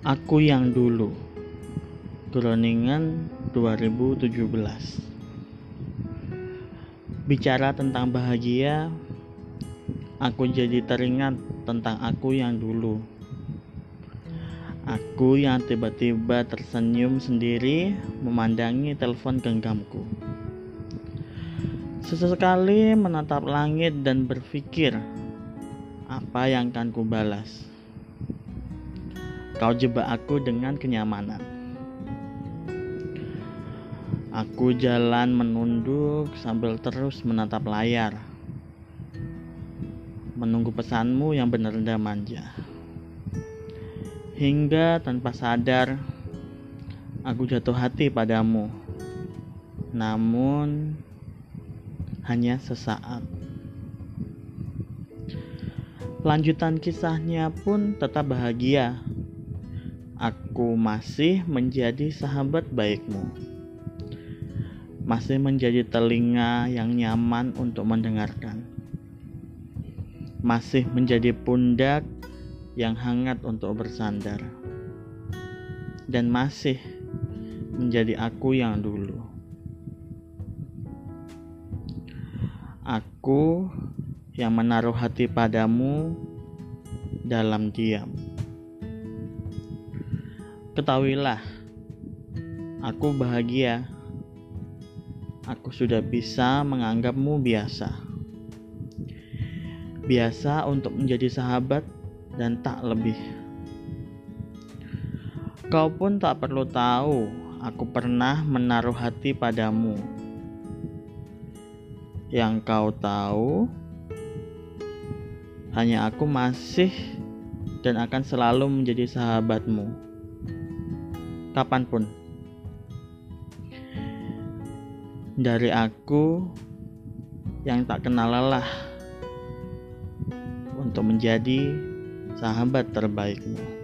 Aku yang dulu. Groningan 2017 Bicara tentang bahagia Aku jadi teringat tentang aku yang dulu. Aku yang tiba-tiba tersenyum sendiri memandangi telepon genggamku. Sesekali menatap langit dan berpikir apa yang akan kubalas Kau jebak aku dengan kenyamanan. Aku jalan menunduk sambil terus menatap layar. Menunggu pesanmu yang benar-benar manja. Hingga tanpa sadar, aku jatuh hati padamu. Namun, hanya sesaat. Lanjutan kisahnya pun tetap bahagia aku masih menjadi sahabat baikmu. Masih menjadi telinga yang nyaman untuk mendengarkan. Masih menjadi pundak yang hangat untuk bersandar. Dan masih menjadi aku yang dulu. Aku yang menaruh hati padamu dalam diam. Ketahuilah, aku bahagia. Aku sudah bisa menganggapmu biasa. Biasa untuk menjadi sahabat dan tak lebih. Kau pun tak perlu tahu, aku pernah menaruh hati padamu. Yang kau tahu, hanya aku masih dan akan selalu menjadi sahabatmu kapan pun. Dari aku yang tak kenal lelah untuk menjadi sahabat terbaikmu.